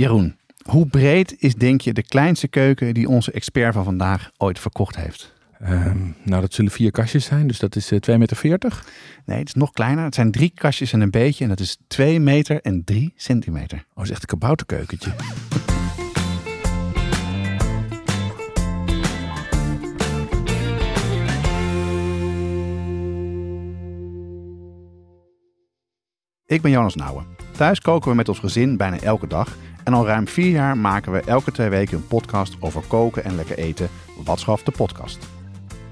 Jeroen, hoe breed is denk je de kleinste keuken die onze expert van vandaag ooit verkocht heeft? Ehm, nou, dat zullen vier kastjes zijn, dus dat is uh, 2,40 meter. Nee, het is nog kleiner. Het zijn drie kastjes en een beetje en dat is 2 meter en 3 centimeter. Oh, dat is echt een kabouterkeukentje. Ik ben Jonas Nouwen. Thuis koken we met ons gezin bijna elke dag. En al ruim vier jaar maken we elke twee weken een podcast over koken en lekker eten. Watschaf de podcast.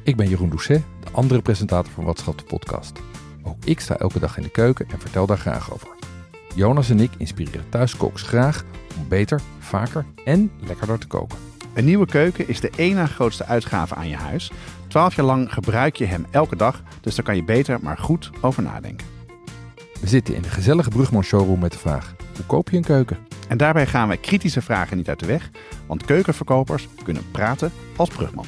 Ik ben Jeroen Doucet, de andere presentator van Watschaf de podcast. Ook ik sta elke dag in de keuken en vertel daar graag over. Jonas en ik inspireren thuiskooks graag om beter, vaker en lekkerder te koken. Een nieuwe keuken is de ene grootste uitgave aan je huis. Twaalf jaar lang gebruik je hem elke dag, dus daar kan je beter maar goed over nadenken. We zitten in de gezellige Brugman showroom met de vraag: hoe koop je een keuken? En daarbij gaan we kritische vragen niet uit de weg, want keukenverkopers kunnen praten als Brugman.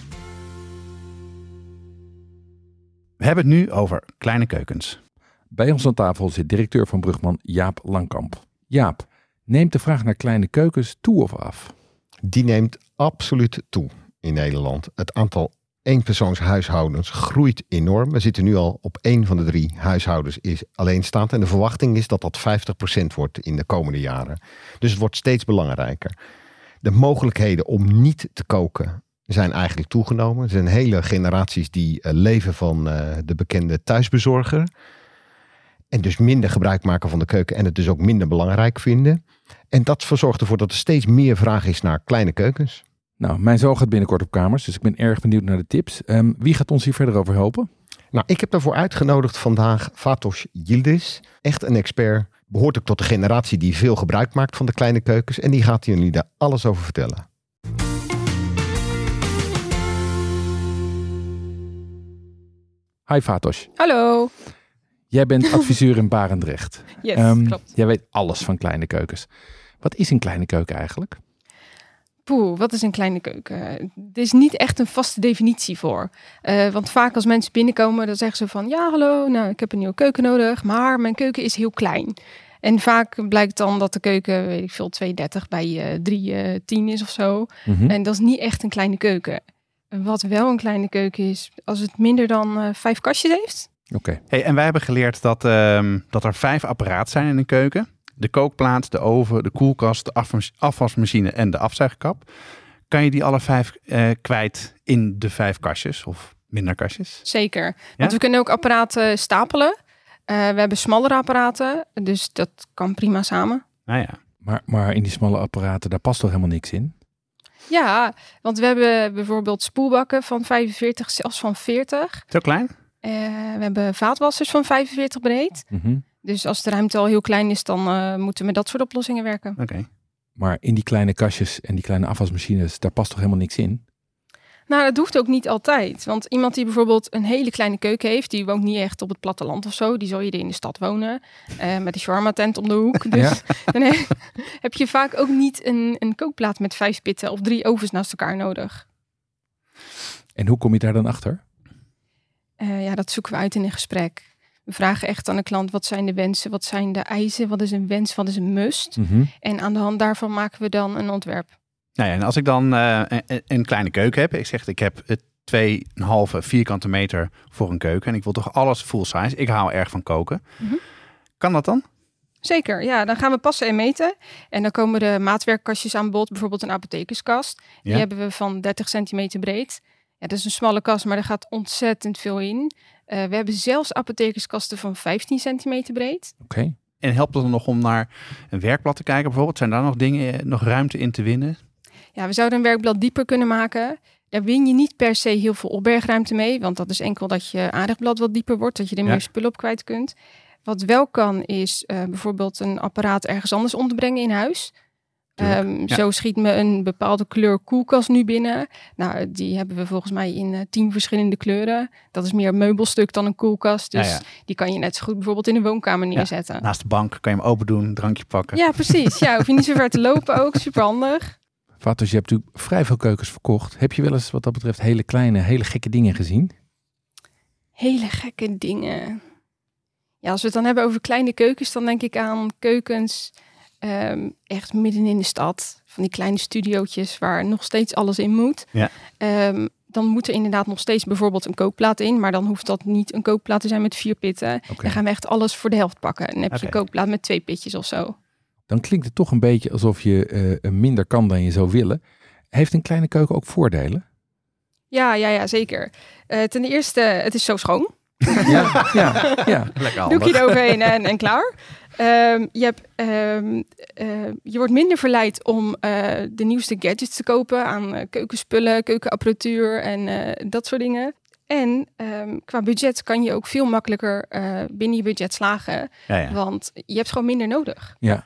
We hebben het nu over kleine keukens. Bij ons aan tafel zit directeur van Brugman Jaap Langkamp. Jaap, neemt de vraag naar kleine keukens toe of af? Die neemt absoluut toe in Nederland. Het aantal eenpersoonshuishoudens groeit enorm. We zitten nu al op één van de drie huishoudens is alleenstaand. En de verwachting is dat dat 50% wordt in de komende jaren. Dus het wordt steeds belangrijker. De mogelijkheden om niet te koken zijn eigenlijk toegenomen. Er zijn hele generaties die uh, leven van uh, de bekende thuisbezorger. En dus minder gebruik maken van de keuken en het dus ook minder belangrijk vinden. En dat zorgt ervoor dat er steeds meer vraag is naar kleine keukens. Nou, mijn zoon gaat binnenkort op kamers, dus ik ben erg benieuwd naar de tips. Um, wie gaat ons hier verder over helpen? Nou, ik heb daarvoor uitgenodigd vandaag Fatos Yildiz. Echt een expert. Behoort ook tot de generatie die veel gebruik maakt van de kleine keukens. En die gaat jullie daar alles over vertellen. Hi Fatos. Hallo. Jij bent adviseur in Barendrecht. Yes, um, klopt. Jij weet alles van kleine keukens. Wat is een kleine keuken eigenlijk? Poeh, wat is een kleine keuken? Er is niet echt een vaste definitie voor. Uh, want vaak als mensen binnenkomen, dan zeggen ze van... ja, hallo, nou, ik heb een nieuwe keuken nodig, maar mijn keuken is heel klein. En vaak blijkt dan dat de keuken, weet ik veel, 230 bij uh, 310 uh, is of zo. Mm -hmm. En dat is niet echt een kleine keuken. Wat wel een kleine keuken is, als het minder dan uh, vijf kastjes heeft. Oké. Okay. Hey, en wij hebben geleerd dat, um, dat er vijf apparaten zijn in een keuken de kookplaat, de oven, de koelkast, de afwas afwasmachine en de afzuigkap. Kan je die alle vijf uh, kwijt in de vijf kastjes of minder kastjes? Zeker. Want we kunnen ook apparaten stapelen. Uh, we hebben smallere apparaten, dus dat kan prima samen. Nou ja. Maar, maar in die smalle apparaten, daar past toch helemaal niks in? Ja, want we hebben bijvoorbeeld spoelbakken van 45, zelfs van 40. Zo klein? Uh, we hebben vaatwassers van 45 breed. Mm -hmm. Dus als de ruimte al heel klein is, dan uh, moeten we met dat soort oplossingen werken. Oké. Okay. Maar in die kleine kastjes en die kleine afwasmachines, daar past toch helemaal niks in? Nou, dat hoeft ook niet altijd. Want iemand die bijvoorbeeld een hele kleine keuken heeft, die woont niet echt op het platteland of zo. Die zal je in de stad wonen. Uh, met een shawarma tent om de hoek. Dus ja? dan he, heb je vaak ook niet een, een kookplaat met vijf pitten of drie ovens naast elkaar nodig. En hoe kom je daar dan achter? Uh, ja, dat zoeken we uit in een gesprek. We vragen echt aan de klant wat zijn de wensen, wat zijn de eisen, wat is een wens, wat is een must. Mm -hmm. En aan de hand daarvan maken we dan een ontwerp. Nou ja, en als ik dan uh, een, een, kleine keuken heb, ik zeg ik heb het 2,5 vierkante meter voor een keuken en ik wil toch alles full size. Ik hou erg van koken. Mm -hmm. Kan dat dan? Zeker, ja. Dan gaan we passen en meten. En dan komen de maatwerkkastjes aan bod. Bijvoorbeeld een apothekerskast. Die ja. hebben we van 30 centimeter breed. Ja, dat is een smalle kast, maar er gaat ontzettend veel in. Uh, we hebben zelfs apothekerskasten van 15 centimeter breed. Oké. Okay. En helpt het dan nog om naar een werkblad te kijken bijvoorbeeld? Zijn daar nog dingen, nog ruimte in te winnen? Ja, we zouden een werkblad dieper kunnen maken. Daar win je niet per se heel veel opbergruimte mee. Want dat is enkel dat je aardigblad wat dieper wordt. Dat je er ja. meer spullen op kwijt kunt. Wat wel kan is uh, bijvoorbeeld een apparaat ergens anders onderbrengen in huis. Um, ja. Zo schiet me een bepaalde kleur koelkast nu binnen. Nou, die hebben we volgens mij in uh, tien verschillende kleuren. Dat is meer een meubelstuk dan een koelkast. Dus ja, ja. die kan je net zo goed bijvoorbeeld in de woonkamer neerzetten. naast de bank kan je hem open doen, een drankje pakken. Ja, precies. Ja, hoef je niet zo ver te lopen ook. Super handig. Fatos, je hebt natuurlijk vrij veel keukens verkocht. Heb je wel eens wat dat betreft hele kleine, hele gekke dingen gezien? Hele gekke dingen. Ja, als we het dan hebben over kleine keukens, dan denk ik aan keukens ehm, echt midden in de stad, van die kleine studiootjes waar nog steeds alles in moet. Ja. Ehm, dan moet er inderdaad nog steeds bijvoorbeeld een kookplaat in. Maar dan hoeft dat niet een kookplaat te zijn met vier pitten. Dan gaan we echt alles voor de helft pakken. En dan heb je een kookplaat met twee pitjes of zo. Dan klinkt het toch een beetje alsof je eh, minder kan dan je zou willen. Heeft een kleine keuken ook voordelen? Ja, ja, ja, zeker. Eh, ten eerste, het is zo schoon. Ja, ja, ja. Lekker Doekje eroverheen en, en klaar. Ehm, je, hebt, ehm, eh, je wordt minder verleid om eh, de nieuwste gadgets te kopen aan eh, keukenspullen, keukenapparatuur en dat soort dingen. En ehm, qua budget kan je ook veel makkelijker binnen je budget slagen, Ja, ja. want je hebt gewoon minder nodig. ja.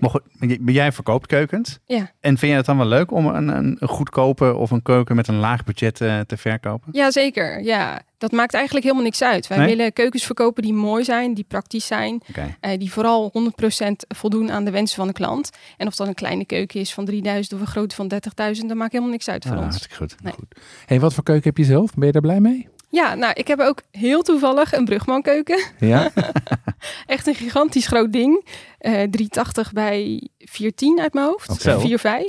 Maar goed, maar jij verkoopt keukens. Ja. En vind je het dan wel leuk om een, een, een goedkope of een keuken met een laag budget eh, te verkopen? Jazeker, ja. Dat maakt eigenlijk helemaal niks uit. Wij Nee? willen keukens verkopen die mooi zijn, die praktisch zijn. Eh, die vooral 100% voldoen aan de wensen van de klant. En of dat een kleine keuken is van 3000 of een grote van 30.000, dat maakt helemaal niks uit voor Ah, ons. hartstikke goed. Nee. Goed. Hey, wat voor keuken heb je zelf? Ben je daar blij mee? Ja, nou, ik heb ook heel toevallig een Brugman keuken. Ja? Echt een gigantisch groot ding. Eh 380 bij 410 uit mijn hoofd. Oké.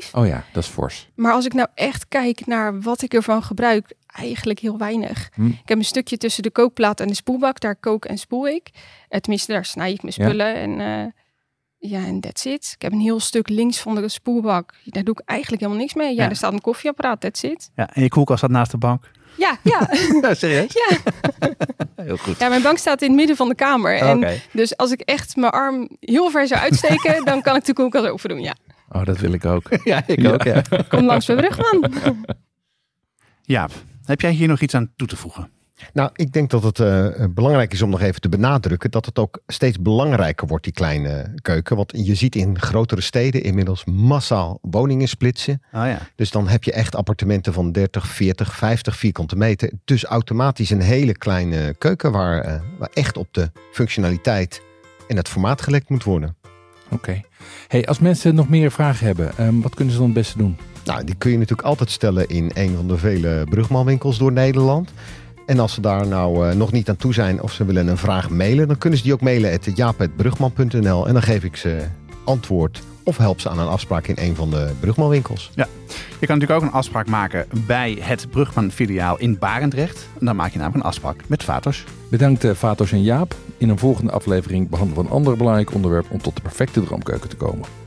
4,5. Oh ja, dat is fors. Maar als ik nou echt kijk naar wat ik ervan gebruik, eigenlijk heel weinig. Hm. Ik heb een stukje tussen de kookplaat en de spoelbak. Daar kook en spoel ik. Eh, tenminste, daar snij ik mijn Ja. spullen. En eh, ja, en that's it. Ik heb een heel stuk links van de spoelbak. Daar doe ik eigenlijk helemaal niks mee. Ja, Ja. er staat een koffieapparaat, that's it. Ja, en je koelkast staat naast de bank. Ja, ja. Ja, serieus? Ja. Heel goed. ja, mijn bank staat in het midden van de kamer. En dus als ik echt mijn arm heel ver zou uitsteken, dan kan ik de koelkast open doen. Ja, Oh, dat wil ik ook. Ja, ik Ja. ook. Ja. kom langs bij Brugman. Jaap, heb jij hier nog iets aan toe te voegen? Nou, ik denk dat het eh, belangrijk is om nog even te benadrukken dat het ook steeds belangrijker wordt, die kleine keuken. Want je ziet in grotere steden inmiddels massaal woningen splitsen. Oh ja. Dus dan heb je echt appartementen van 30, 40, 50 vierkante meter. Dus automatisch een hele kleine keuken waar, eh, waar echt op de functionaliteit en het formaat gelekt moet worden. Oké. Hey, als mensen nog meer vragen hebben, ehm, wat kunnen ze dan het beste doen? Nou, die kun je natuurlijk altijd stellen in een van de vele brugmanwinkels door Nederland. En als ze daar nou eh, nog niet aan toe zijn of ze willen een vraag mailen, dan kunnen ze die ook mailen at jaap.brugman.nl en dan geef ik ze antwoord of help ze aan een afspraak in een van de brugmanwinkels. Je kan natuurlijk ook een afspraak maken bij het Brugman filiaal in Barendrecht. En dan maak je namelijk een afspraak met Vatos. Bedankt eh, Vatos en Jaap. In een volgende aflevering behandelen we een ander belangrijk onderwerp om tot de perfecte droomkeuken te komen.